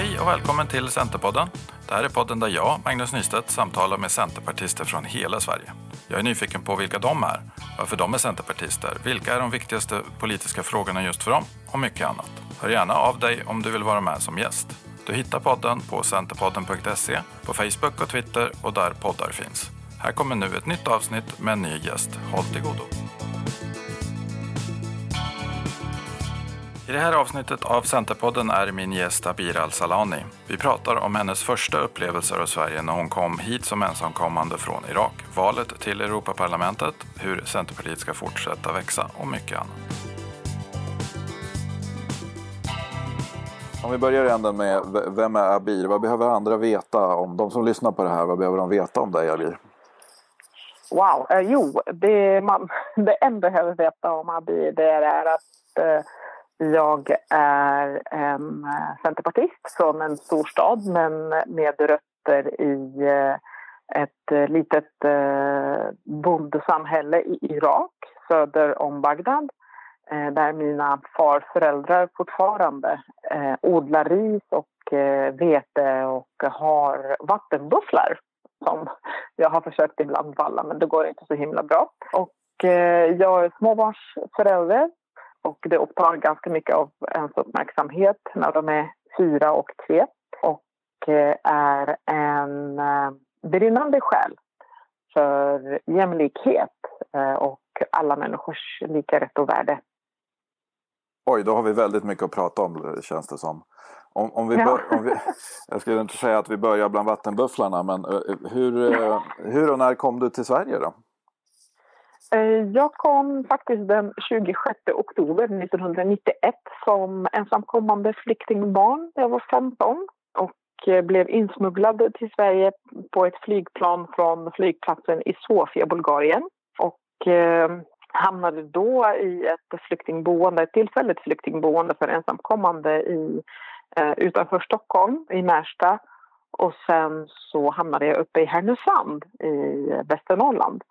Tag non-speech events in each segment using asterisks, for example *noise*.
Hej och välkommen till Centerpodden. Det här är podden där jag, Magnus Nystedt, samtalar med centerpartister från hela Sverige. Jag är nyfiken på vilka de är, varför de är centerpartister, vilka är de viktigaste politiska frågorna just för dem och mycket annat. Hör gärna av dig om du vill vara med som gäst. Du hittar podden på centerpodden.se, på Facebook och Twitter och där poddar finns. Här kommer nu ett nytt avsnitt med en ny gäst. Håll till godo. I det här avsnittet av Centerpodden är min gäst Abir Al-Salani. Vi pratar om hennes första upplevelser av Sverige när hon kom hit som ensamkommande från Irak, valet till Europaparlamentet, hur Centerpartiet ska fortsätta växa och mycket annat. Om vi börjar i änden med vem är Abir? Vad behöver andra veta om de som lyssnar på det här? Vad behöver de veta om dig Abir? Wow, eh, jo, det, man, *laughs* det en behöver veta om Abir det är att eh, jag är en eh, centerpartist från en storstad men med rötter i eh, ett eh, litet bondesamhälle i Irak söder om Bagdad där mina farföräldrar fortfarande odlar ris och vete och har vattenbufflar som jag har försökt ibland valla men det går inte så himla bra. Och jag är småbarnsförälder och det upptar ganska mycket av ens uppmärksamhet när de är fyra och tre och eh, är en eh, brinnande själ för jämlikhet eh, och alla människors lika rätt och värde. Oj, då har vi väldigt mycket att prata om känns det som. Om, om vi, bör, om vi *laughs* jag skulle inte säga att vi börjar bland vattenbufflarna men hur, hur och när kom du till Sverige då? Eh, jag kom faktiskt den 26 oktober 1991 som ensamkommande flyktingbarn. Jag var 15 och eh, blev insmugglad till Sverige på ett flygplan från flygplatsen i Sofia, Bulgarien. Och eh, hamnade då i ett flyktingboende, ett tillfälligt flyktingboende för ensamkommande i, eh, utanför Stockholm, i Märsta. Och sen så hamnade jag uppe i Härnösand i Västernorrland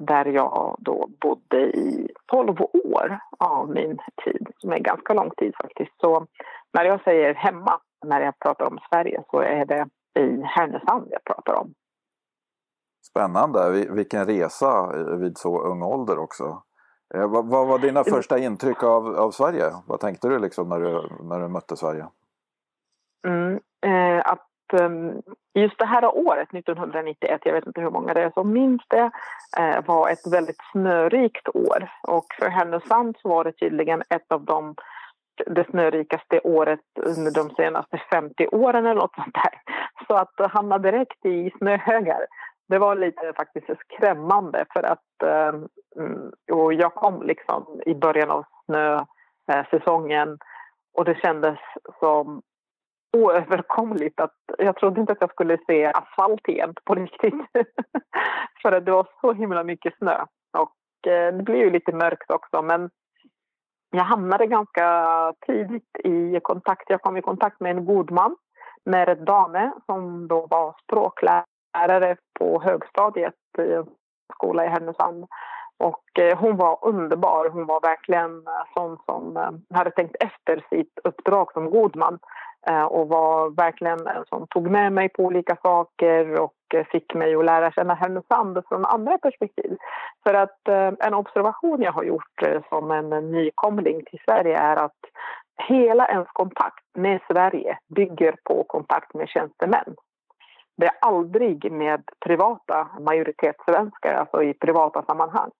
där jag då bodde i 12 år av min tid, som är ganska lång tid faktiskt. Så när jag säger hemma, när jag pratar om Sverige, så är det i Härnösand jag pratar om. Spännande, vilken resa vid så ung ålder också. Eh, vad, var dina första intryck av, av Sverige? Vad tänkte du liksom när du, när du mötte Sverige? Mm, eh, att Ehm, just det här året, 1991, jag vet inte hur många det är som minns det, eh, var ett väldigt snörikt år. Och för Härnösand så var det tydligen ett av de det snörikaste året under de senaste 50 åren eller något sånt där. Så att hamna direkt i snöhögar, det var lite faktiskt skrämmande för att ehm, mm, och jag kom liksom i början av snösäsongen och det kändes som oöverkomligt. Att jag trodde inte att jag skulle se asfalt igen på riktigt. *laughs* För att det var så himla mycket snö. Och eh, det blev ju lite mörkt också. Men jag hamnade ganska tidigt i kontakt. Jag kom i kontakt med en god man, Merit Dane, som då var språklärare på högstadiet i en skola i Härnösand. Och eh, hon var underbar. Hon var verkligen eh, sån som eh, hade tänkt efter sitt uppdrag som god man. Och var verkligen en som tog med mig på olika saker och fick mig att lära känna Härnösand från andra perspektiv. För att en observation jag har gjort som en nykomling till Sverige är att hela ens kontakt med Sverige bygger på kontakt med tjänstemän. Det är aldrig med privata majoritetssvenskar, alltså i privata sammanhang.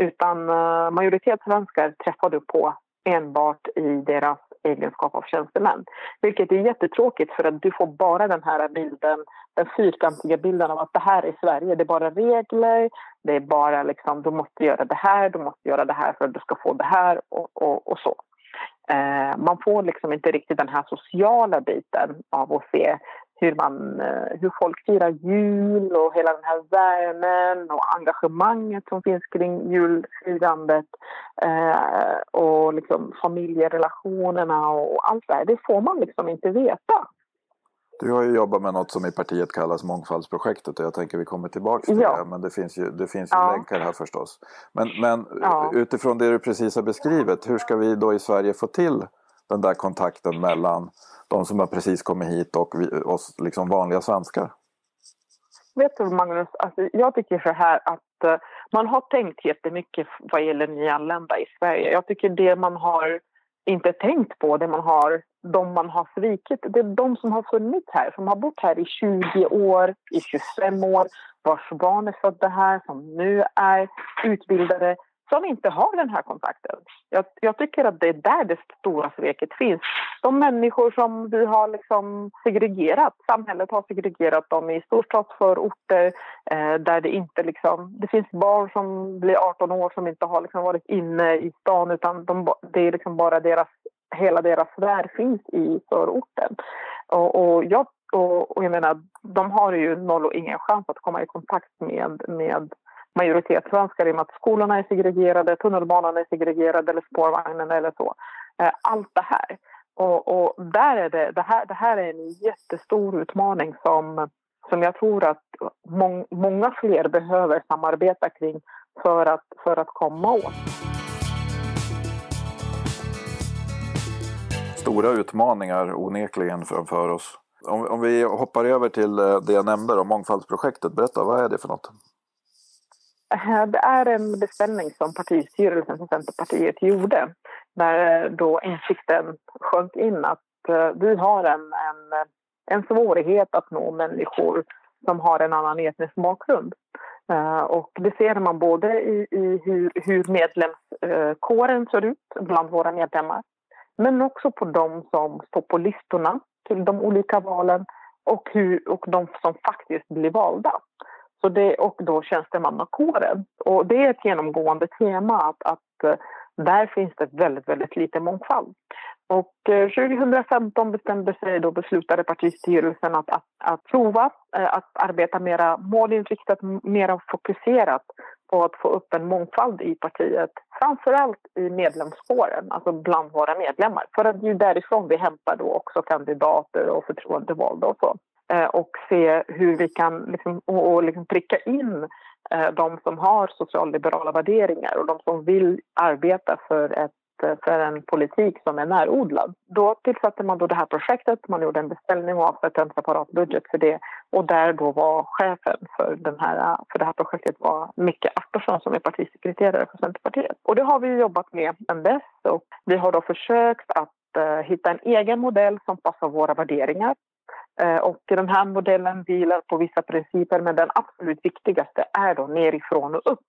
Utan eh, majoritetssvenskar träffar du på enbart i deras egenskap av tjänstemän. Vilket är jättetråkigt för att du får bara den här bilden, den fyrkantiga bilden av att det här är Sverige. Det är bara regler, det är bara liksom du måste göra det här, du måste göra det här för att du ska få det här och, och, och så. Eh, man får liksom inte riktigt den här sociala biten av att se hur, man, eh, hur folk firar jul och hela den här värmen och engagemanget som finns kring julfirandet eh, och liksom familjerelationerna och allt det här. Det får man liksom inte veta. Du har ju jobbat med något som i partiet kallas mångfaldsprojektet och jag tänker vi kommer tillbaka till ja. det. Men det finns ju, det finns ju ja. länkar här förstås. Men, men ja. utifrån det du precis har beskrivit, hur ska vi då i Sverige få till den där kontakten mellan de som har precis kommit hit och vi, oss liksom vanliga svenskar? Vet du Magnus, alltså, jag tycker så här att uh, man har tänkt jättemycket vad gäller nyanlända i Sverige. Jag tycker det man har inte tänkt på, det man har, de man har svikit, det är de som har funnits här, som har bott här i 20 år, i 25 år, vars barn är födda här, som nu är utbildade, som inte har den här kontakten. Jag, jag, tycker att det är där det stora sveket finns. De människor som vi har liksom segregerat, samhället har segregerat dem i storstadsförorter eh, där det inte liksom, det finns barn som blir 18 år som inte har liksom varit inne i stan utan de, det är liksom bara deras, hela deras värld finns i förorten. Och, och jag och, och, jag menar, de har ju noll och ingen chans att komma i kontakt med, med majoritetssvenskar i och med att skolorna är segregerade, tunnelbanan är segregerad eller spårvagnen eller så. Eh, allt det här. Och, och, där är det, det, här, det här är en jättestor utmaning som, som jag tror att mång, många fler behöver samarbeta kring för att, för att komma åt. Stora utmaningar onekligen framför oss. Om, om vi hoppar över till eh, det jag nämnde om mångfaldsprojektet, berätta vad är det för något? Eh, det är en beställning som partistyrelsen för Centerpartiet gjorde när eh, då insikten sjönk in att eh, vi har en, en, en svårighet att nå människor som har en annan etnisk bakgrund. Och det ser man både i, i hur, hur medlemskåren ser ut bland våra medlemmar men också på de som står på listorna till de olika valen och, hur, och de som faktiskt blir valda. Så det, och då tjänstemannakåren. Och det är ett genomgående tema att, att eh, där finns det väldigt, väldigt lite mångfald. Och eh, 2015 bestämde sig då beslutade partistyrelsen att, att, att prova eh, att arbeta mer målinriktat, mer fokuserat på att få upp en mångfald i partiet. Framförallt i medlemskåren, alltså bland våra medlemmar. För att det är därifrån vi hämtar då också kandidater och förtroendevalda och så. Eh, och se hur vi kan liksom, och, och liksom pricka in eh, de som har socialliberala värderingar och de som vill arbeta för, ett, eh, för en politik som är närodlad. Då tillsatte man då det här projektet, man gjorde en beställning och avsatte en separat budget för det. Och där då var chefen för, den här, för det här projektet var Micke Artursson som är partisekreterare för Centerpartiet. Och det har vi jobbat med sedan dess och vi har då försökt att hitta en egen modell som passar våra värderingar Eh, och den här modellen vilar på vissa principer men den absolut viktigaste är då nerifrån och upp.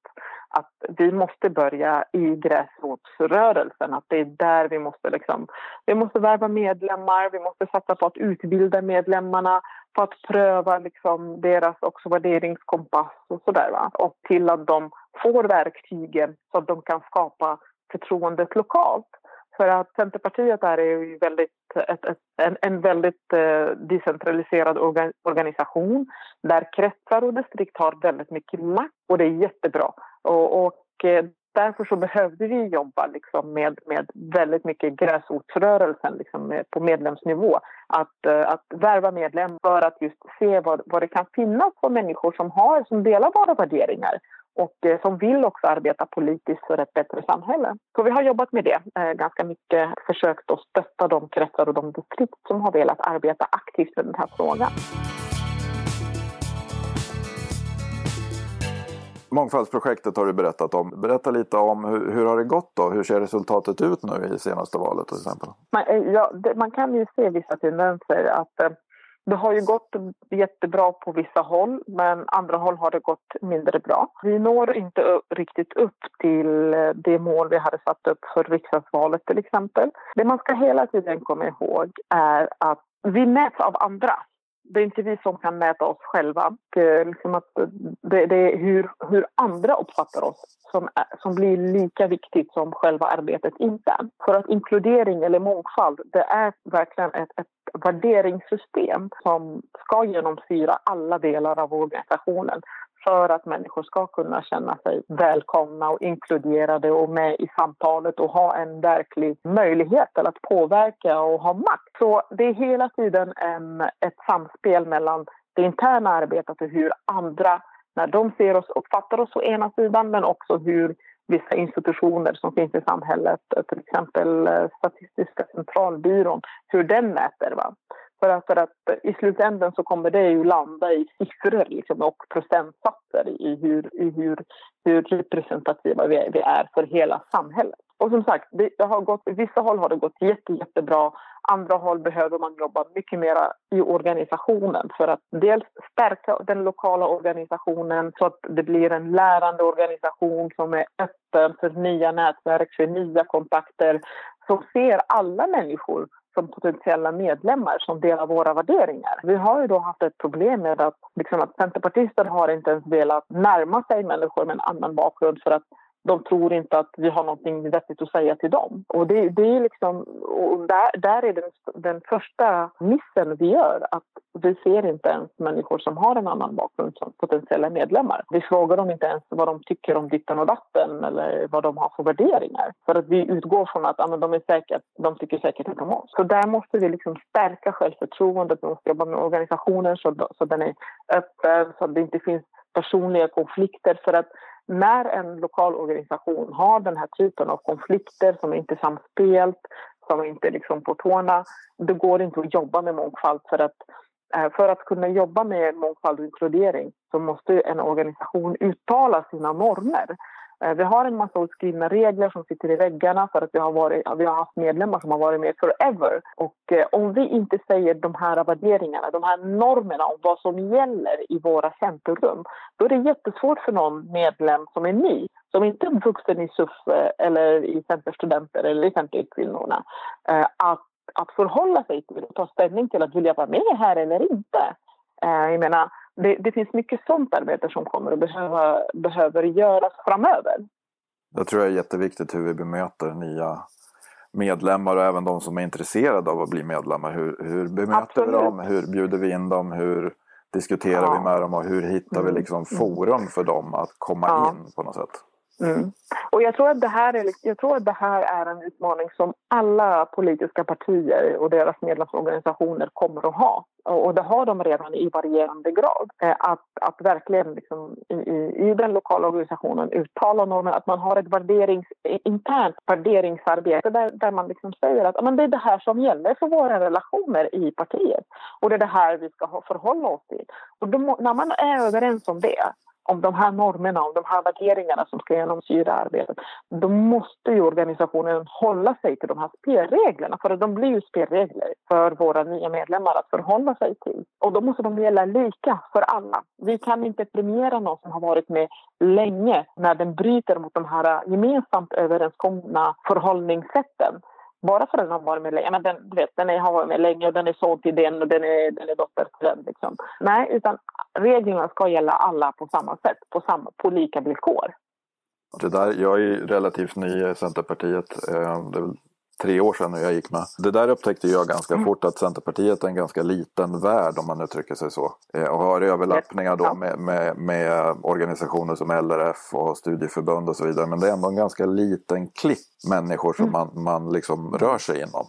Att vi måste börja i gräsrotsrörelsen, att det är där vi måste liksom, vi måste värva medlemmar, vi måste satsa på att utbilda medlemmarna, på att pröva liksom deras också värderingskompass och sådär. Och till att de får verktygen så att de kan skapa förtroendet lokalt. För att Centerpartiet är ju väldigt, ett, ett, en, en, väldigt eh, decentraliserad organ, organisation där kretsar och distrikt har väldigt mycket makt och det är jättebra. Och, och eh, därför så behövde vi jobba liksom med, med väldigt mycket gräsrotsrörelsen liksom med, på medlemsnivå. Att, eh, att värva medlemmar för att just se vad, vad det kan finnas för människor som, har, som delar våra värderingar och eh, som vill också arbeta politiskt för ett bättre samhälle. Så vi har jobbat med det eh, ganska mycket, försökt att stötta de kretsar och de distrikt som har velat arbeta aktivt med den här frågan. Mångfaldsprojektet har du berättat om. Berätta lite om hur, hur har det gått då? Hur ser resultatet ut nu i senaste valet till exempel? Man, eh, ja, det, man kan ju se vissa tendenser att det har ju gått jättebra på vissa håll, men andra håll har det gått mindre bra. Vi når inte riktigt upp till eh, det mål vi hade satt upp för riksdagsvalet till exempel. Det man ska hela tiden komma ihåg är att vi mäts av andra. Det är inte vi som kan mäta oss själva. Det, eh, liksom att det, det är hur, hur andra uppfattar oss som, som blir lika viktigt som själva arbetet internt. För att inkludering eller mångfald, det är verkligen ett, ett värderingssystem som ska genomsyra alla delar av organisationen för att människor ska kunna känna sig välkomna och inkluderade och med i samtalet och ha en verklig möjlighet att påverka och ha makt. Så det är hela tiden en, ett samspel mellan det interna arbetet och hur andra, när de ser oss, uppfattar oss å ena sidan men också hur vissa institutioner som finns i samhället, till exempel eh, Statistiska centralbyrån, hur den mäter. Va? För att, för att i slutändan så kommer det ju landa i siffror liksom, och procentsatser i hur, i hur, hur representativa vi, vi är för hela samhället. Och som sagt, det har gått, vissa håll har det gått jätte, jättebra. Andra håll behöver man jobba mycket mer i organisationen för att dels stärka den lokala organisationen så att det blir en lärande organisation som är öppen för nya nätverk, för nya kontakter, som ser alla människor som potentiella medlemmar som delar våra värderingar. Vi har ju då haft ett problem med att, liksom att centerpartister har inte ens velat närma sig människor med en annan bakgrund för att de tror inte att vi har någonting vettigt att säga till dem. Och det, det är liksom, och där, där är den, den första missen vi gör, att vi ser inte ens människor som har en annan bakgrund som potentiella medlemmar. Vi frågar dem inte ens vad de tycker om ditten och datten eller vad de har för värderingar. För att vi utgår från att ja, de, är säkert, de tycker säkert inte om oss. Så där måste vi liksom stärka självförtroendet, vi måste jobba med organisationen så, så den är öppen, så att det inte finns personliga konflikter. För att när en lokal organisation har den här typen av konflikter som inte är samspelt, som inte är liksom på tårna, då går det inte att jobba med mångfald för att eh, för att kunna jobba med mångfald och inkludering så måste en organisation uttala sina normer. Eh, vi har en massa oskrivna regler som sitter i väggarna för att vi har, varit, vi har haft medlemmar som har varit med forever. Och eh, om vi inte säger de här värderingarna, de här normerna om vad som gäller i våra centrum, då är det jättesvårt för någon medlem som är ny, som inte är vuxen i SUF eh, eller i Centerstudenter eller i Centerkvinnorna, eh, att, att förhålla sig till och ta ställning till att vilja vara med här eller inte. Jag menar, det, det, finns mycket sånt arbete som kommer att behöva, behöver göras framöver. Jag tror det är jätteviktigt hur vi bemöter nya medlemmar och även de som är intresserade av att bli medlemmar. Hur, hur bemöter Absolut. vi dem? Hur bjuder vi in dem? Hur diskuterar ja. vi med dem? Och hur hittar vi mm. liksom forum för dem att komma ja. in på något sätt? Mm. Och jag tror, att det här är, jag tror att det här är en utmaning som alla politiska partier och deras medlemsorganisationer kommer att ha. Och det har de redan i varierande grad. Eh, att, att verkligen liksom i, i, i den lokala organisationen uttala normer, att man har ett värderings, internt värderingsarbete där, där man liksom säger att men det är det här som gäller för våra relationer i partiet. Och det är det här vi ska förhålla oss till. Och då, när man är överens om det om de här normerna, om de här värderingarna som ska genomsyra arbetet, då måste ju organisationen hålla sig till de här spelreglerna. För de blir ju spelregler för våra nya medlemmar att förhålla sig till. Och då måste de gälla lika för alla. Vi kan inte premiera någon som har varit med länge när den bryter mot de här gemensamt överenskomna förhållningssätten bara för att den har varit med länge. Men den, du vet, den är, har varit med länge och den är son till den och den är, den är dotter till den. Liksom. Nej, utan reglerna ska gälla alla på samma sätt, på, samma, på lika villkor. Det där, jag är relativt ny i Centerpartiet. Eh, det är väl tre år sedan när jag gick med. Det där upptäckte jag ganska mm. fort att Centerpartiet är en ganska liten värld om man uttrycker sig så. Eh, och har överlappningar då med, med, med, organisationer som LRF och studieförbund och så vidare. Men det är ändå en ganska liten klick människor som mm. man, man liksom rör sig inom.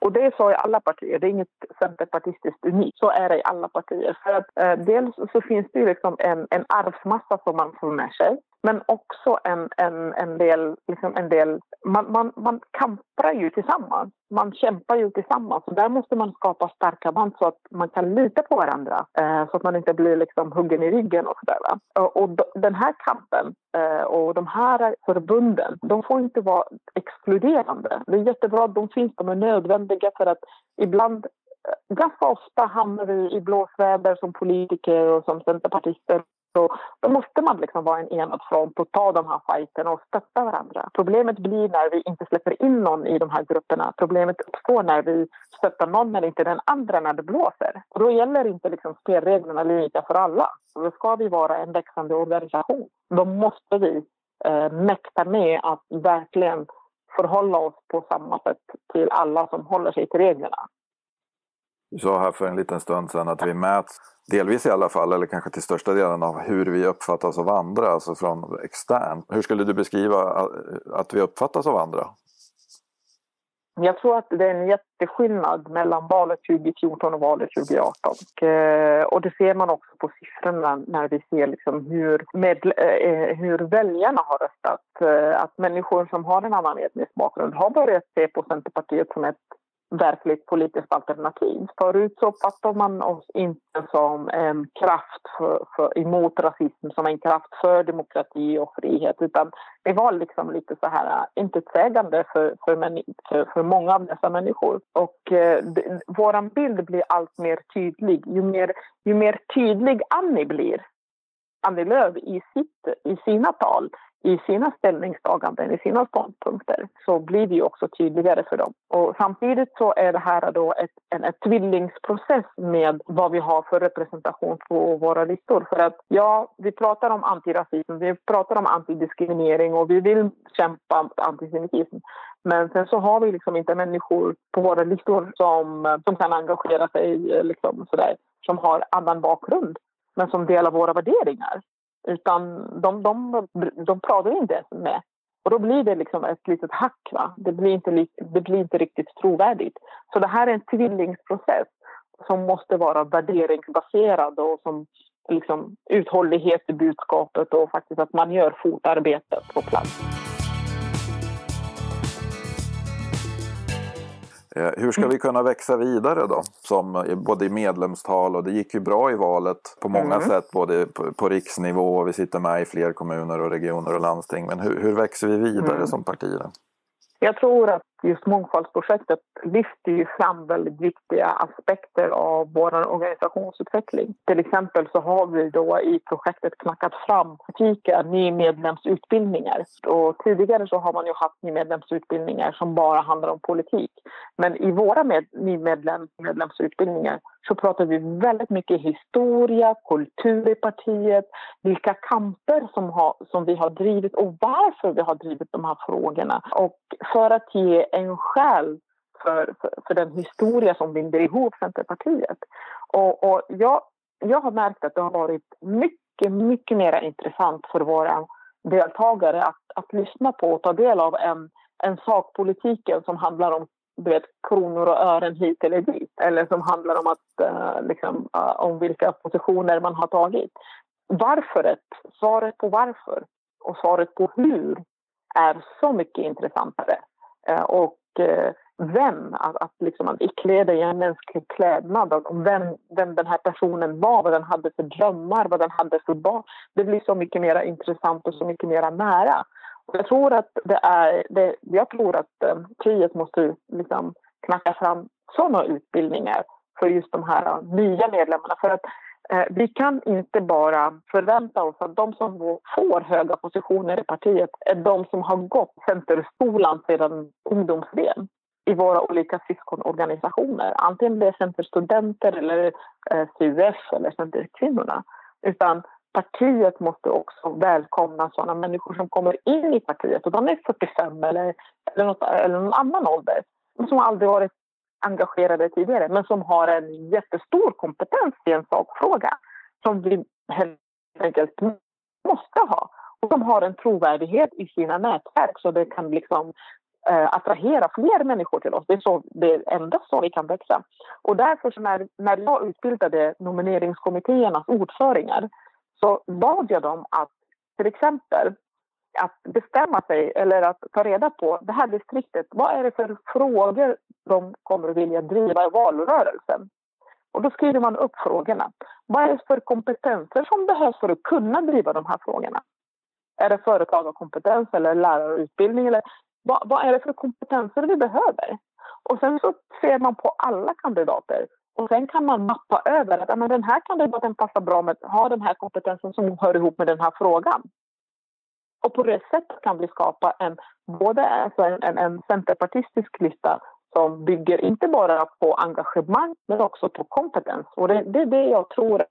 Och det är så i alla partier, det är inget centerpartistiskt unikt. Så är det i alla partier. För att eh, dels så finns det ju liksom en, en arvsmassa som man får med sig. Men också en, en, en del, liksom en del man, man, man kampar ju tillsammans. Man kämpar ju tillsammans. Där måste man skapa starka band så att man kan lita på varandra. Eh, så att man inte blir liksom huggen i ryggen och sådär. Och, och den här kampen eh, och de här förbunden, de får inte vara exkluderande. Det är jättebra att de finns, de är nödvändiga för att ibland eh, ganska ofta hamnar vi i blåsväder som politiker och som centerpartister så då måste man liksom vara en enad front och ta de här fighterna och stötta varandra. Problemet blir när vi inte släpper in någon i de här grupperna. Problemet uppstår när vi stöttar någon men inte den andra när det blåser. Och då gäller inte liksom spelreglerna lika för alla. då ska vi vara en växande organisation. Då måste vi eh, mäkta med att verkligen förhålla oss på samma sätt till alla som håller sig till reglerna. Du sa här för en liten stund sedan att vi mäts, delvis i alla fall, eller kanske till största delen av hur vi uppfattas av andra, alltså från extern. Hur skulle du beskriva eh, att vi uppfattas av andra? Jag tror att det är en jätteskillnad mellan valet 2014 och valet 2018. Och, eh, och det ser man också på siffrorna när vi ser liksom hur, med, eh, hur väljarna har röstat. Att människor som har en annan etnisk bakgrund har börjat se på Centerpartiet som ett verkligt politiskt alternativ. Förut så uppfattade man oss inte som en kraft för, för, emot rasism, som en kraft för demokrati och frihet, utan det var liksom lite så här äh, intetsägande för, för, för, för många av dessa människor. Och eh, vår bild blir allt mer tydlig. Ju mer, ju mer tydlig Annie blir, Annie Lööf i, sitt, i sina tal, i sina ställningstaganden, i sina ståndpunkter, så blir det ju också tydligare för dem. Och samtidigt så är det här då ett, en ett tvillingsprocess med vad vi har för representation på våra listor. För att ja, vi pratar om antirasism, vi pratar om antidiskriminering och vi vill kämpa mot antisemitism. Men sen så har vi liksom inte människor på våra listor som, som kan engagera sig eh, liksom sådär, som har annan bakgrund men som delar våra värderingar. Utan de, de, de pratar inte ens med. Och då blir det liksom ett litet hack. Va? Det, blir inte, det blir inte riktigt trovärdigt. Så det här är en tvillingsprocess som måste vara värderingsbaserad och som liksom uthållighet i budskapet och faktiskt att man gör fotarbetet på plats. Hur ska vi kunna växa vidare då? Som både i medlemstal och det gick ju bra i valet på många mm. sätt både på, på, riksnivå och vi sitter med i fler kommuner och regioner och landsting. Men hur, hur växer vi vidare mm. som parti? Jag tror att just mångfaldsprojektet lyfter ju fram väldigt viktiga aspekter av vår organisationsutveckling. Till exempel så har vi då i projektet knackat fram specifika nymedlemsutbildningar. Och tidigare så har man ju haft nymedlemsutbildningar som bara handlar om politik. Men i våra med, nymedlemsutbildningar så pratar vi väldigt mycket historia, kultur i partiet, vilka kamper som, har, som vi har drivit och varför vi har drivit de här frågorna. Och för att ge en själ för, för, för, den historia som binder ihop Centerpartiet. Och, och jag, jag har märkt att det har varit mycket, mycket mer intressant för våra deltagare att, att lyssna på och ta del av en, en sakpolitiken som handlar om du vet, kronor och ören hit eller dit. Eller som handlar om, att, eh, liksom, eh, om vilka positioner man har tagit. Varför? Svaret på varför och svaret på hur är så mycket intressantare. Eh, och eh, vem, att, att, liksom, att ikläda i en mänsklig klädnad, och vem, vem den här personen var, vad den hade för drömmar, vad den hade för barn. Det blir så mycket mer intressant och så mycket mer nära. Jag tror att det är, det, jag tror att eh, kriget måste liksom knacka fram sådana utbildningar för just de här eh, nya medlemmarna. För att eh, vi kan inte bara förvänta oss att de som får höga positioner i partiet är de som har gått Centerskolan sedan ungdomsdelen i våra olika syskonorganisationer. Antingen det är Centerstudenter eller eh, CUF eller Centerkvinnorna. Utan partiet måste också välkomna sådana människor som kommer in i partiet och de är 45 eller, eller, något, eller någon annan ålder som aldrig varit engagerade tidigare men som har en jättestor kompetens i en sakfråga som vi helt enkelt måste ha och som har en trovärdighet i sina nätverk så det kan liksom eh, attrahera fler människor till oss. Det är, så, det är endast så vi kan växa. Och därför när, när jag utbildade nomineringskommittéernas ordföringar så bad jag dem att till exempel att bestämma sig eller att ta reda på det här distriktet. Vad är det för frågor de kommer att vilja driva i valrörelsen? Och då skriver man upp frågorna. Vad är det för kompetenser som behövs för att kunna driva de här frågorna? Är det företagarkompetens eller lärarutbildning? Eller vad, vad är det för kompetenser vi behöver? Och sen så ser man på alla kandidater och sen kan man mappa över att men den här kandidaten passar bra med ha den här kompetensen som hör ihop med den här frågan. Och på det sättet kan vi skapa en, både alltså en, en, en centerpartistisk lista som bygger inte bara på engagemang men också på kompetens. Och det, det är det jag tror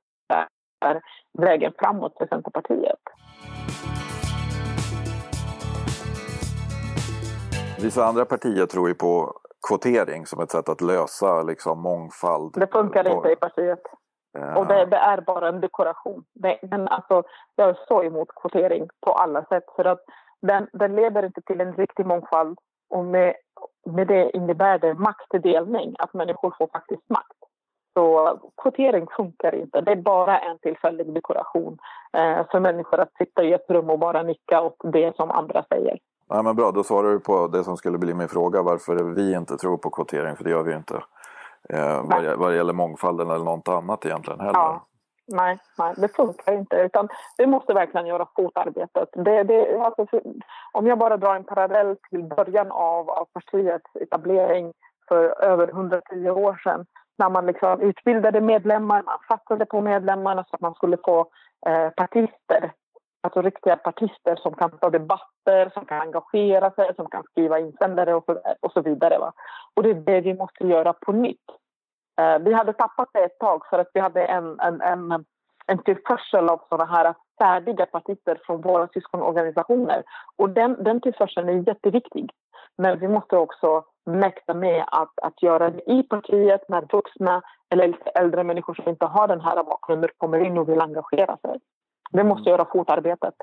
är vägen framåt för Centerpartiet. Vissa andra partier tror ju på kvotering som ett sätt att lösa liksom, mångfald. Det funkar inte i partiet. Ja. Och det, det, är bara en dekoration. Det, men alltså, jag är så emot kvotering på alla sätt. För att den, den leder inte till en riktig mångfald. Och med, med det innebär det maktdelning, att människor får faktiskt makt. Så kvotering funkar inte. Det är bara en tillfällig dekoration eh, för människor att sitta i ett rum och bara nicka åt det som andra säger. Ja, men bra, då svarar du på det som skulle bli min fråga varför vi inte tror på kvotering, för det gör vi inte eh, vad, vad gäller mångfalden eller något annat egentligen heller. Ja. Nej, nej, det funkar inte. Utan vi måste verkligen göra fotarbetet. Det, det, alltså, om jag bara drar en parallell till början av, av partiets etablering för över 110 år sedan när man liksom utbildade medlemmar, man satsade på medlemmarna så att man skulle få eh, partister, alltså riktiga partister som kan ta debatter, som kan engagera sig, som kan skriva insändare och, och så vidare. Va? Och det är det vi måste göra på nytt. Eh, vi hade tappat det ett tag för att vi hade en, en, en, en tillförsel av sådana här färdiga partister från våra syskonorganisationer. Och den, den tillförseln är jätteviktig. Men vi måste också mäkta med att, att göra det i partiet när vuxna eller äldre människor som inte har den här bakgrunden kommer in och vill engagera sig. Vi måste göra fotarbetet.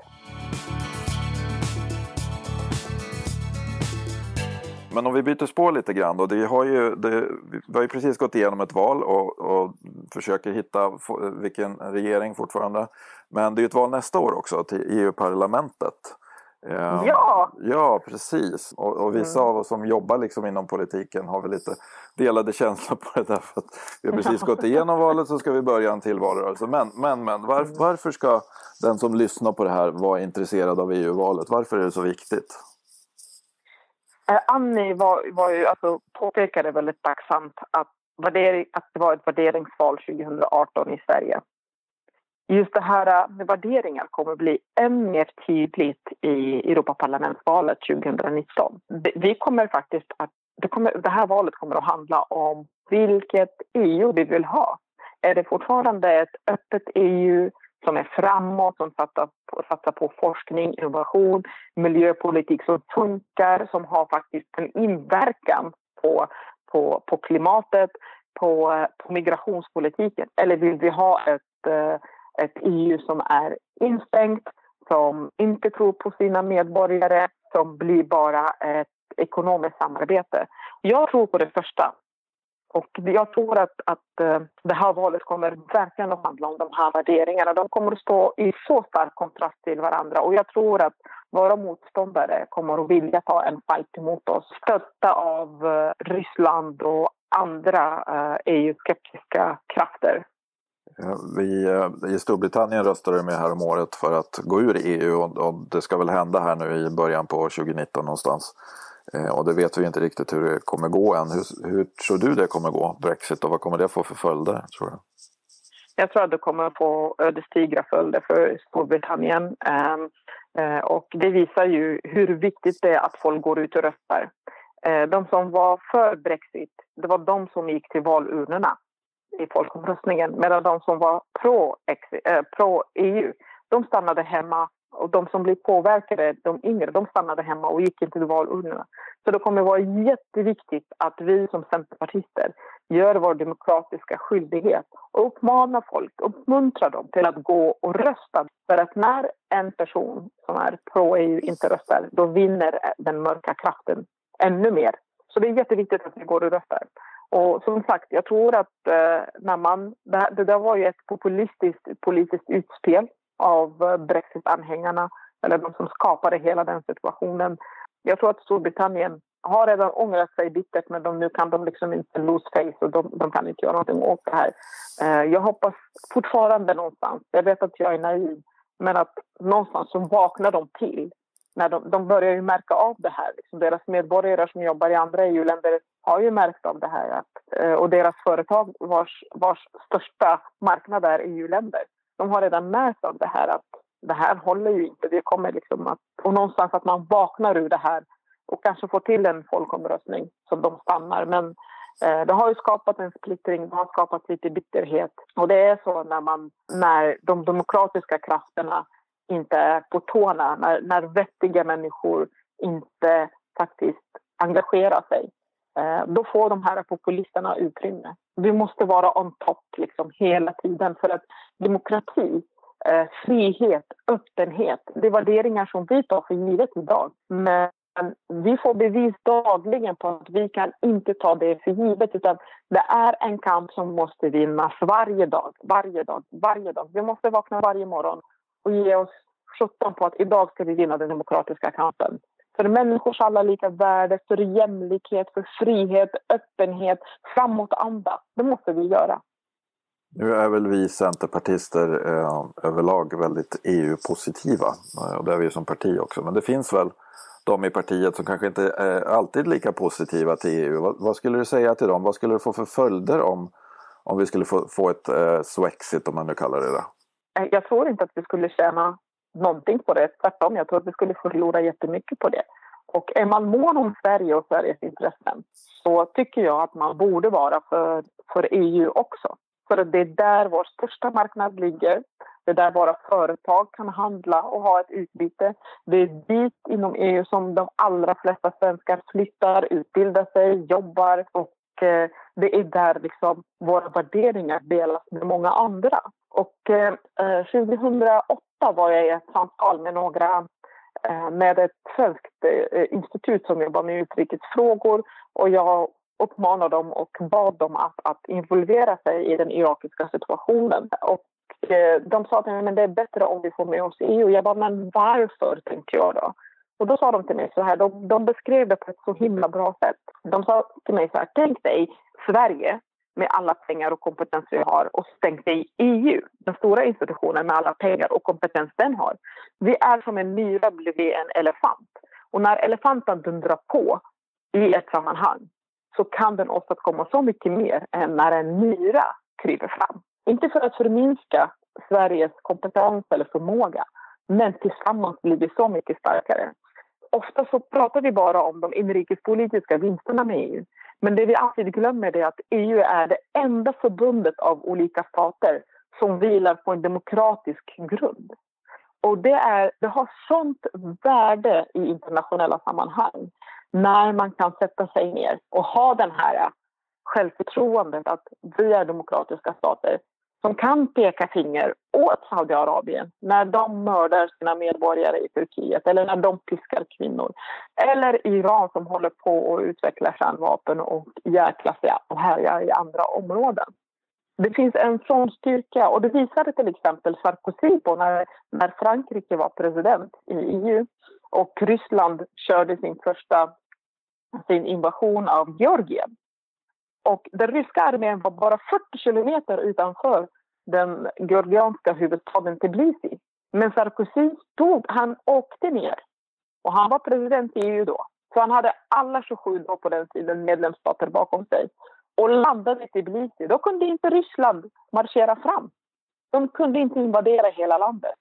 Men om vi byter spår lite grann då. Det har ju, det, vi har ju precis gått igenom ett val och, och försöker hitta vilken regering fortfarande. Men det är ju ett val nästa år också till EU-parlamentet. Ehm, ja! Ja, precis. Och, och vissa mm. av oss som jobbar liksom inom politiken har väl lite delade känslor på det där. För att vi har precis gått igenom *laughs* valet så ska vi börja en till valrörelse. Men, men, men var, mm. varför ska den som lyssnar på det här vara intresserad av EU-valet? Varför är det så viktigt? Eh, Annie var, var ju, alltså, påpekade väldigt tacksamt att, värdering, att det var ett värderingsval 2018 i Sverige just det här äh, med värderingar kommer bli än mer tydligt i Europaparlamentsvalet 2019. Vi kommer faktiskt att, det, kommer, det här valet kommer att handla om vilket EU vi vill ha. Är det fortfarande ett öppet EU som är framåt, som satsar på, satsar på forskning, innovation, miljöpolitik som funkar, som har faktiskt en inverkan på, på, på klimatet, på, på migrationspolitiken? Eller vill vi ha ett äh, ett EU som är instängt, som inte tror på sina medborgare, som blir bara ett ekonomiskt samarbete. Jag tror på det första. Och jag tror att, att eh, det här valet kommer verkligen att handla om de här värderingarna. De kommer att stå i så stark kontrast till varandra. Och jag tror att våra motståndare kommer att vilja ta en fight emot oss. Stötta av eh, Ryssland och andra eh, e EU-skeptiska krafter. Eh, vi, eh, I Storbritannien röstade de här om året för att gå ur EU och, och, det ska väl hända här nu i början på 2019 någonstans. Eh, och det vet vi inte riktigt hur det kommer gå än. Hur, hur, tror du det kommer gå, Brexit, och vad kommer det få för följder? Tror du? Jag tror att det kommer få ödesdigra följder för Storbritannien. Ehm, eh, och det visar ju hur viktigt det är att folk går ut och röstar. Eh, de som var för Brexit, det var de som gick till valurnorna i folkomröstningen medan de som var pro-EU, pro eh, de stannade hemma och de som blev påverkade, de yngre, de stannade hemma och gick inte till valurnorna. Så det kommer vara jätteviktigt att vi som centerpartister gör vår demokratiska skyldighet och uppmanar folk, uppmuntrar dem till att gå och rösta. För att när en person som är pro-EU inte röstar, då vinner den mörka kraften ännu mer. Så det är jätteviktigt att vi går och röstar. Och som sagt, jag tror att eh, när man... Det, det där var ju ett populistiskt politiskt utspel av eh, Brexit-anhängarna, eller de som skapade hela den situationen. Jag tror att Storbritannien har redan ångrat sig bittert men de, nu kan de liksom inte lose face och de, de kan inte göra någonting åt det här. Eh, jag hoppas fortfarande någonstans, jag vet att jag är naiv, men att någonstans så vaknar de till när de, de börjar ju märka av det här. Liksom deras medborgare som jobbar i andra EU-länder har ju märkt av det här. Att, eh, och deras företag vars, vars största marknad är EU-länder. De har redan märkt av det här att det här håller ju inte. Det kommer liksom att, och någonstans att man vaknar ur det här och kanske får till en folkomröstning så de stannar. Men eh, det har ju skapat en splittring, det har skapat lite bitterhet. Och det är så när, man, när de demokratiska krafterna inte är på tårna, när, när vettiga människor inte faktiskt engagerar sig. Eh, då får de här populisterna utrymme. Vi måste vara on top liksom, hela tiden för att demokrati, eh, frihet, öppenhet, det är värderingar som vi tar för givet idag. Men vi får bevis dagligen på att vi kan inte ta det för givet. Utan det är en kamp som måste vinnas varje dag, varje dag, varje dag. Vi måste vakna varje morgon och ge oss sjutton på att idag ska vi vinna den demokratiska kampen. För människors alla lika värde, för jämlikhet, för frihet, öppenhet, framåtanda. Det måste vi göra. Nu är väl vi centerpartister eh, överlag väldigt EU-positiva. Eh, och det är vi som parti också. Men det finns väl de i partiet som kanske inte eh, är alltid lika positiva till EU. Vad, vad, skulle du säga till dem? Vad skulle det få för följder om, om vi skulle få, få ett eh, Swexit, om man nu kallar det det? Jag tror inte att vi skulle tjäna någonting på det. Tvärtom, jag tror att vi skulle förlora jättemycket på det. Och är man mån om Sverige och Sveriges intressen så tycker jag att man borde vara för, för EU också. För det är där vår största marknad ligger. Det är där våra företag kan handla och ha ett utbyte. Det är dit inom EU som de allra flesta svenskar flyttar, utbildar sig, jobbar och eh, det är där liksom våra värderingar delas med många andra. Och eh, eh 2008 var jag i ett samtal med några eh, med ett svenskt eh, institut som jobbar med utrikesfrågor och jag uppmanade dem och bad dem att, att involvera sig i den irakiska situationen. Och eh, de sa att det är bättre om vi får med oss EU. Jag bara, men varför, tänkte jag då. Och då sa de till mig så här, de, de beskrev det på ett så himla bra sätt. De sa till mig så här, tänk dig Sverige med alla pengar och kompetens vi har och tänk dig EU, den stora institutionen med alla pengar och kompetens den har. Vi är som en myra bredvid en elefant. Och när elefanten dundrar på i ett sammanhang så kan den åstadkomma så mycket mer än när en myra kryper fram. Inte för att förminska Sveriges kompetens eller förmåga, men tillsammans blir vi så mycket starkare. Ofta så pratar vi bara om de inrikespolitiska vinsterna med EU. Men det vi alltid glömmer är att EU är det enda förbundet av olika stater som vilar på en demokratisk grund. Och det, är, det har sånt värde i internationella sammanhang när man kan sätta sig ner och ha den här självförtroendet att vi är demokratiska stater som kan peka finger åt Saudiarabien när de mördar sina medborgare i Turkiet eller när de piskar kvinnor. Eller Iran som håller på att utveckla kärnvapen och jäklas och härjar i andra områden. Det finns en sån styrka och det visade till exempel Sarkozy på när, när Frankrike var president i EU och Ryssland körde sin första sin invasion av Georgien. Och den ryska armén var bara 40 kilometer utanför den georgianska huvudstaden Tbilisi. Men Sarkozy tog, han åkte ner och han var president i EU då. Så han hade alla 27 då på den tiden medlemsstater bakom sig och landade i Tbilisi. Då kunde inte Ryssland marschera fram. De kunde inte invadera hela landet.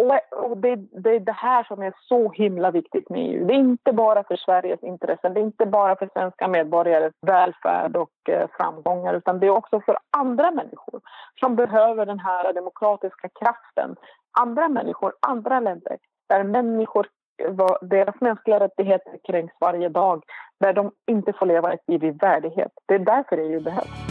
Och, och det, det, är det här som är så himla viktigt med EU. Det är inte bara för Sveriges intressen, det är inte bara för svenska medborgares välfärd och eh, framgångar utan det är också för andra människor som behöver den här demokratiska kraften. Andra människor, andra länder där människor eh, deras mänskliga rättigheter kränks varje dag, där de inte får leva ett liv i värdighet. Det är därför EU behövs.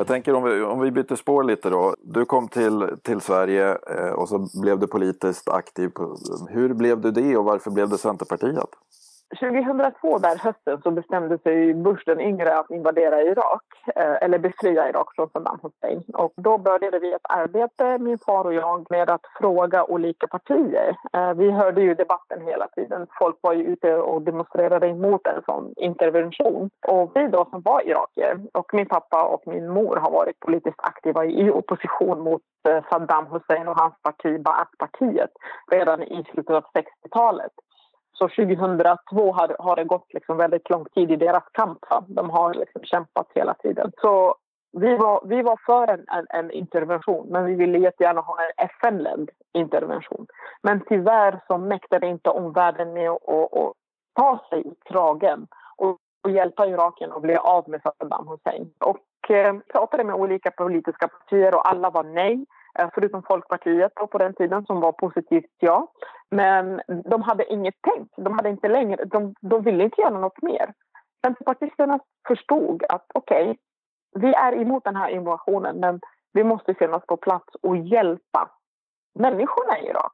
Jag tänker om vi, om vi byter spår lite då. Du kom till, till Sverige eh, och så blev du politiskt aktiv. Hur blev du det och varför blev du Centerpartiet? 2002, där hösten, så bestämde sig Bush den yngre att invadera Irak eh, eller befria Irak från Saddam Hussein. Och då började vi ett arbete, min far och jag, med att fråga olika partier. Eh, vi hörde ju debatten hela tiden. Folk var ju ute och demonstrerade emot en sån intervention. Och vi då som var irakier, och min pappa och min mor har varit politiskt aktiva i opposition mot eh, Saddam Hussein och hans parti, Baath-partiet, redan i slutet av 60-talet. Så 2002 har, har det gått liksom väldigt lång tid i deras kamp. De har liksom kämpat hela tiden. Så vi var, vi var för en, en, en intervention, men vi ville jättegärna ha en FN-ledd intervention. Men tyvärr så mäktade inte omvärlden med att ta sig i kragen och, och hjälpa Irakien att bli av med Saddam Hussein. Och eh, pratade med olika politiska partier och alla var nej. Eh, förutom Folkpartiet på den tiden som var positivt ja. Men de hade inget tänkt. De, hade inte längre, de, de ville inte göra något mer. Centerpartisterna förstod att okej, okay, vi är emot den här invasionen men vi måste finnas på plats och hjälpa människorna i Irak.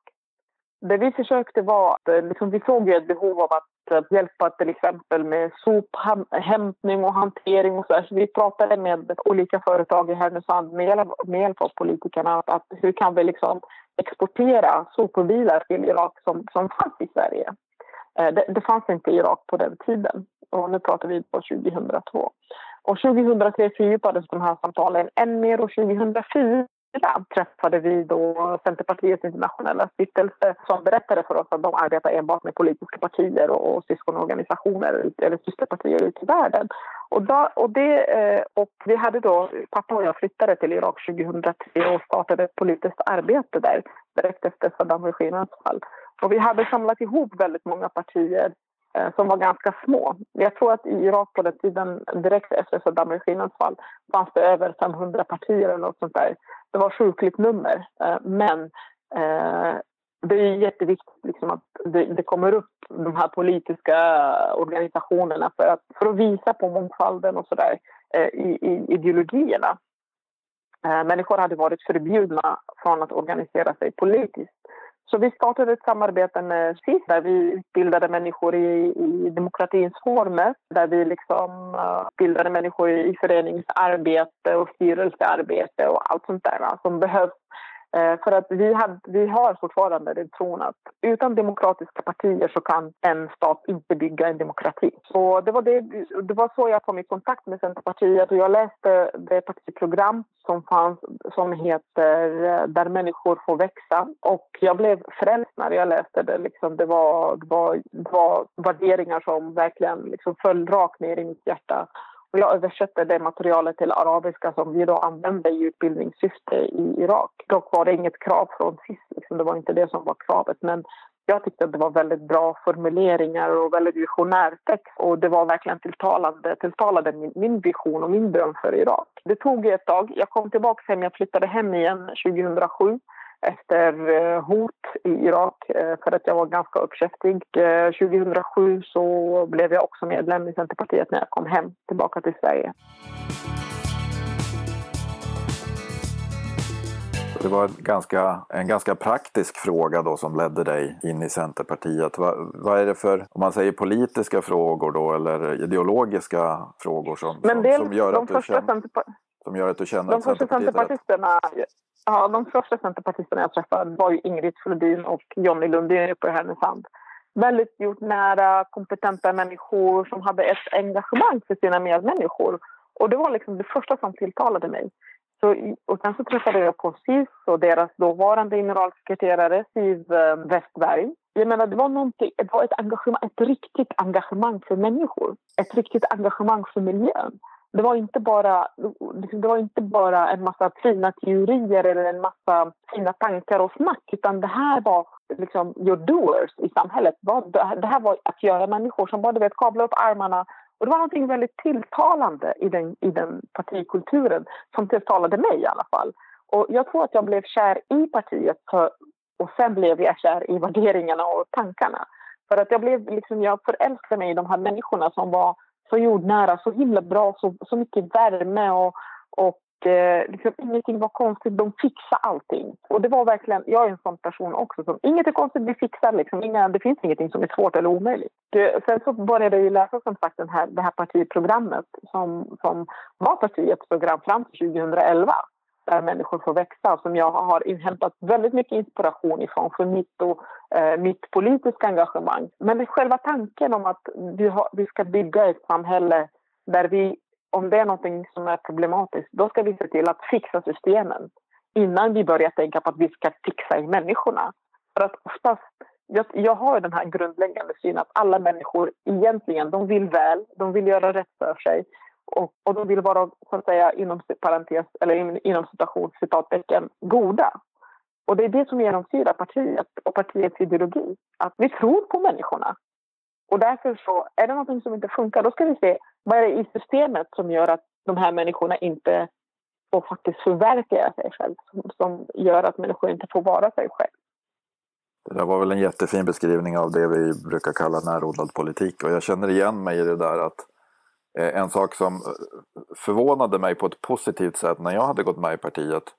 det vi försökte var att eh, liksom, vi såg ett behov av att Eh, hjälpa till exempel med sophämtning och hantering och så, så vi pratade med olika företag i Härnösand med hjälp, med hjälp av politikerna att, att hur kan vi liksom exportera sopbilar till Irak som, som fanns i Sverige. Eh, det, det fanns inte i Irak på den tiden och nu pratar vi på 2002. Och 2003 fördjupades de här samtalen än mer och 2004 träffade vi då Centerpartiets internationella stiftelse som berättade för oss att de arbetar enbart med politiska partier och, och syskonorganisationer eller systerpartier ute i världen. Och, då, och, det, eh, och vi hade då, pappa och jag flyttade till Irak 2003 och startade ett politiskt arbete där direkt efter Saddam-regimens fall. Och vi hade samlat ihop väldigt många partier Eh, som var ganska små. Jag tror att i Irak på den tiden, direkt efter Saddam-regimens fall, fanns det över 500 partier eller något sånt där. Det var sjukligt nummer. Eh, men eh, det är jätteviktigt liksom att det, det, kommer upp de här politiska organisationerna för att, för att visa på mångfalden och sådär i, i ideologierna. Människor hade varit förbjudna från att organisera sig politiskt. Så vi startade ett samarbete med SIS där vi utbildade människor i, i demokratins former. Där vi liksom eh, uh, utbildade människor i föreningsarbete och styrelsearbete och allt sånt där som behövs Eh, för att vi, hade, vi har fortfarande den tron att utan demokratiska partier så kan en stat inte bygga en demokrati. Så det var, det, det var så jag kom i kontakt med Centerpartiet och jag läste det partiprogram som fanns som heter eh, Där människor får växa. Och jag blev frälst när jag läste det. Liksom det, var, det, var, det var värderingar som verkligen liksom föll rakt ner i mitt hjärta. Och jag översatte det materialet till arabiska som vi då använde i utbildningssyfte i Irak. Dock var det inget krav från SIS, liksom. det var inte det som var kravet. Men jag tyckte att det var väldigt bra formuleringar och väldigt visionär text och det var verkligen tilltalande, tilltalade min, min vision och min dröm för Irak. Det tog ett tag. Jag kom tillbaka hem, jag flyttade hem igen 2007 efter eh, hot i Irak eh, för att jag var ganska uppkäftig. 2007 eh, så blev jag också medlem i Centerpartiet när jag kom hem tillbaka till Sverige. Det var en ganska, en ganska praktisk fråga då som ledde dig in i Centerpartiet. Vad, vad är det för, om man säger politiska frågor då eller ideologiska frågor som, del, som, gör, att du känner, som gör att du känner de att Centerpartiet centerpartisterna, Ja, de första centerpartisterna jag träffade var ju Ingrid Flodin och Jonny Lundin uppe i Härnösand. Väldigt jordnära, kompetenta människor som hade ett engagemang för sina medmänniskor. Och det var liksom det första som tilltalade mig. Så, och sen så träffade jag på SIS och deras dåvarande generalsekreterare Siv eh, Westberg. Jag menar, det var, det var ett, engagemang, ett riktigt engagemang för människor. Ett riktigt engagemang för miljön det var inte bara, liksom, det var inte bara en massa fina teorier eller en massa fina tankar och snack utan det här var liksom your doers i samhället. Det här var att göra människor som bara vet, upp armarna och det var något väldigt tilltalande i den, i den partikulturen som tilltalade mig i alla fall. Och jag tror att jag blev kär i partiet för, och sen blev jag kär i värderingarna och tankarna. För att jag blev liksom, jag förälskade mig i de här människorna som var så jordnära, så himla bra, så, så mycket värme och, och eh, liksom, ingenting var konstigt. De fixade allting. Och det var verkligen, jag är en sån person också. Som, inget är konstigt, vi fixar liksom. Inga, det finns ingenting som är svårt eller omöjligt. Det, sen så började jag läsa som sagt den här, det här partiprogrammet som, som var partiets program fram till 2011 där människor får växa som jag har inhämtat väldigt mycket inspiration ifrån för mitt, och, eh, mitt politiska engagemang. Men själva tanken om att vi, har, vi ska bygga ett samhälle där vi, om det är något som är problematiskt, då ska vi se till att fixa systemen innan vi börjar tänka på att vi ska fixa i människorna. För att oftast, jag, jag har den här grundläggande synen att alla människor egentligen, de vill väl, de vill göra rätt för sig. Och, och de vill vara, så att säga, inom parentes, eller inom citation, citattecken, goda. Och det är det som genomsyrar partiet och partiets ideologi. Att vi tror på människorna. Och därför så, är det någonting som inte funkar, då ska vi se vad är det i systemet som gör att de här människorna inte får faktiskt förverkliga sig själv. Som, som gör att människor inte får vara sig själv. Det där var väl en jättefin beskrivning av det vi brukar kalla närodlad politik. Och jag känner igen mig i det där att en sak som eh, förvånade mig på ett positivt sätt när jag hade gått med i partiet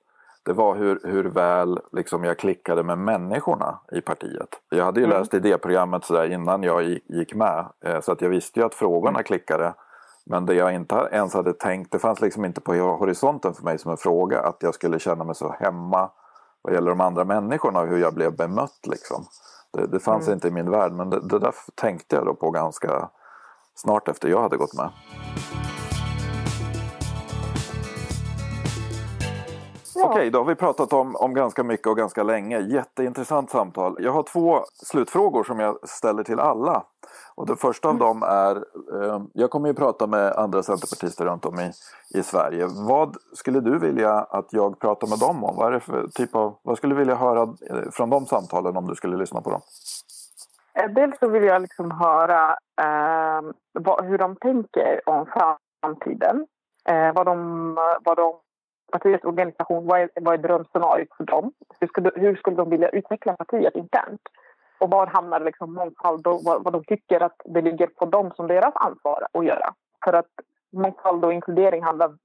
det var hur, hur väl liksom jag klickade med människorna i partiet. Jag hade ju mm. läst idéprogrammet så där innan jag gick med eh, så att jag visste ju att frågorna mm. klickade. Men det jag inte ens hade tänkt, det fanns liksom inte på horisonten för mig som en fråga att jag skulle känna mig så hemma vad gäller de andra människorna och hur jag blev bemött. Liksom. Det, det fanns mm. inte i min värld men det, det där tänkte jag då på ganska snart efter jag hade gått med. Ja. Okej, då har vi pratat om, om ganska mycket och ganska länge. Jätteintressant samtal. Jag har två slutfrågor som jag ställer till alla. Och den första av mm. dem är, eh, jag kommer ju prata med andra centerpartister runt om i, i Sverige. Vad skulle du vilja att jag pratar med dem om? Vad, är det för typ av, vad skulle du vilja höra eh, från de samtalen om du skulle lyssna på dem? Eh, dels så vill jag liksom höra eh, vad, hur de tänker om framtiden. Eh, vad, de, vad de partiets organisation, vad är, vad är drömscenariot för dem? Hur skulle, hur skulle de vilja utveckla partiet internt? Och var hamnar liksom mångfald och vad, vad de tycker att det ligger på dem som deras ansvar att göra? För att mångfald och inkludering handlar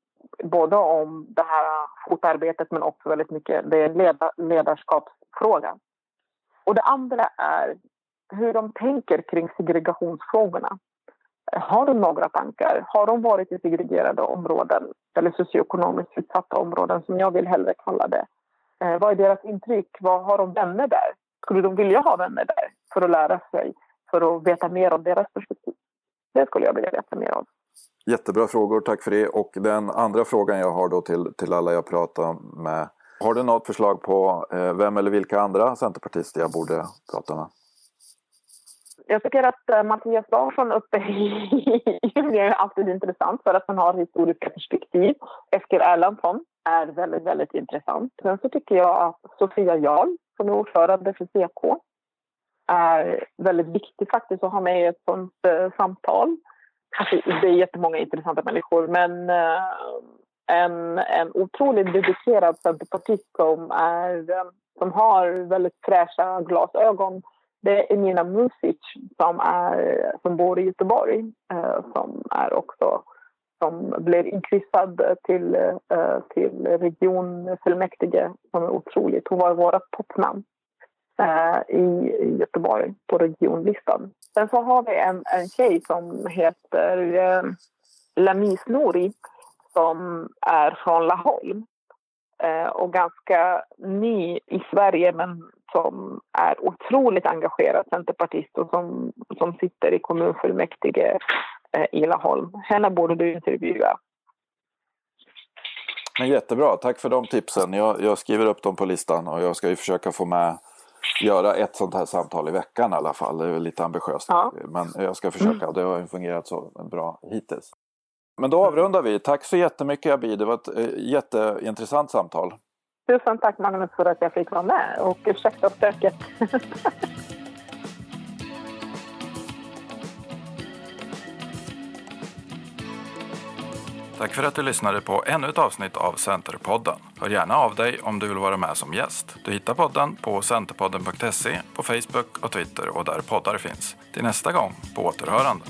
både om det här fotarbetet men också väldigt mycket det är ledarskapsfrågan. Och det andra är hur de tänker kring segregationsfrågorna. Har de några tankar? Har de varit i segregerade områden eller socioekonomiskt utsatta områden som jag vill hellre kalla det? Eh, vad är deras intryck? Vad har de vänner där? Skulle de vilja ha vänner där för att lära sig, för att veta mer om deras perspektiv? Det skulle jag vilja veta mer om. Jättebra frågor, tack för det. Och den andra frågan jag har då till, till alla jag pratar med. Har du något förslag på eh, vem eller vilka andra centerpartister jag borde prata med? Jag tycker att uh, Mattias Larsson uppe i Umeå är alltid intressant för att han har historiska perspektiv. Eskil Erlandsson är väldigt, väldigt intressant. Sen så tycker jag att Sofia Jarl, som är ordförande för CK, är väldigt viktig faktiskt att ha med i ett sånt uh, samtal. Det är jättemånga intressanta människor, men uh, en, en otroligt dedikerad centerpartist som, är, som har väldigt fräscha glasögon det är Nina Music som, är, som bor i Göteborg eh, som är också som blev inkryssad till, eh, till regionfullmäktige som är otroligt. Hon var vårt toppnamn eh, i, i Göteborg på regionlistan. Sen så har vi en, en tjej som heter eh, Lamis Nouri som är från Laholm och ganska ny i Sverige men som är otroligt engagerad centerpartist och som, som sitter i kommunfullmäktige eh, i Laholm. Henne borde du intervjua. Men jättebra, tack för de tipsen. Jag, jag, skriver upp dem på listan och jag ska ju försöka få med göra ett sånt här samtal i veckan i alla fall. Det är lite ambitiöst. Ja. Men jag ska försöka det har fungerat så bra hittills. Men då avrundar vi. Tack så jättemycket Abid. Det var ett eh, jätteintressant samtal. Tusen tack Magnus för att jag fick vara med och ursäkta stöket. *laughs* Tack för att du lyssnade på ännu ett avsnitt av Centerpodden. Hör gärna av dig om du vill vara med som gäst. Du hittar podden på centerpodden.se, på Facebook och Twitter och där poddar finns. Till nästa gång, på återhörande.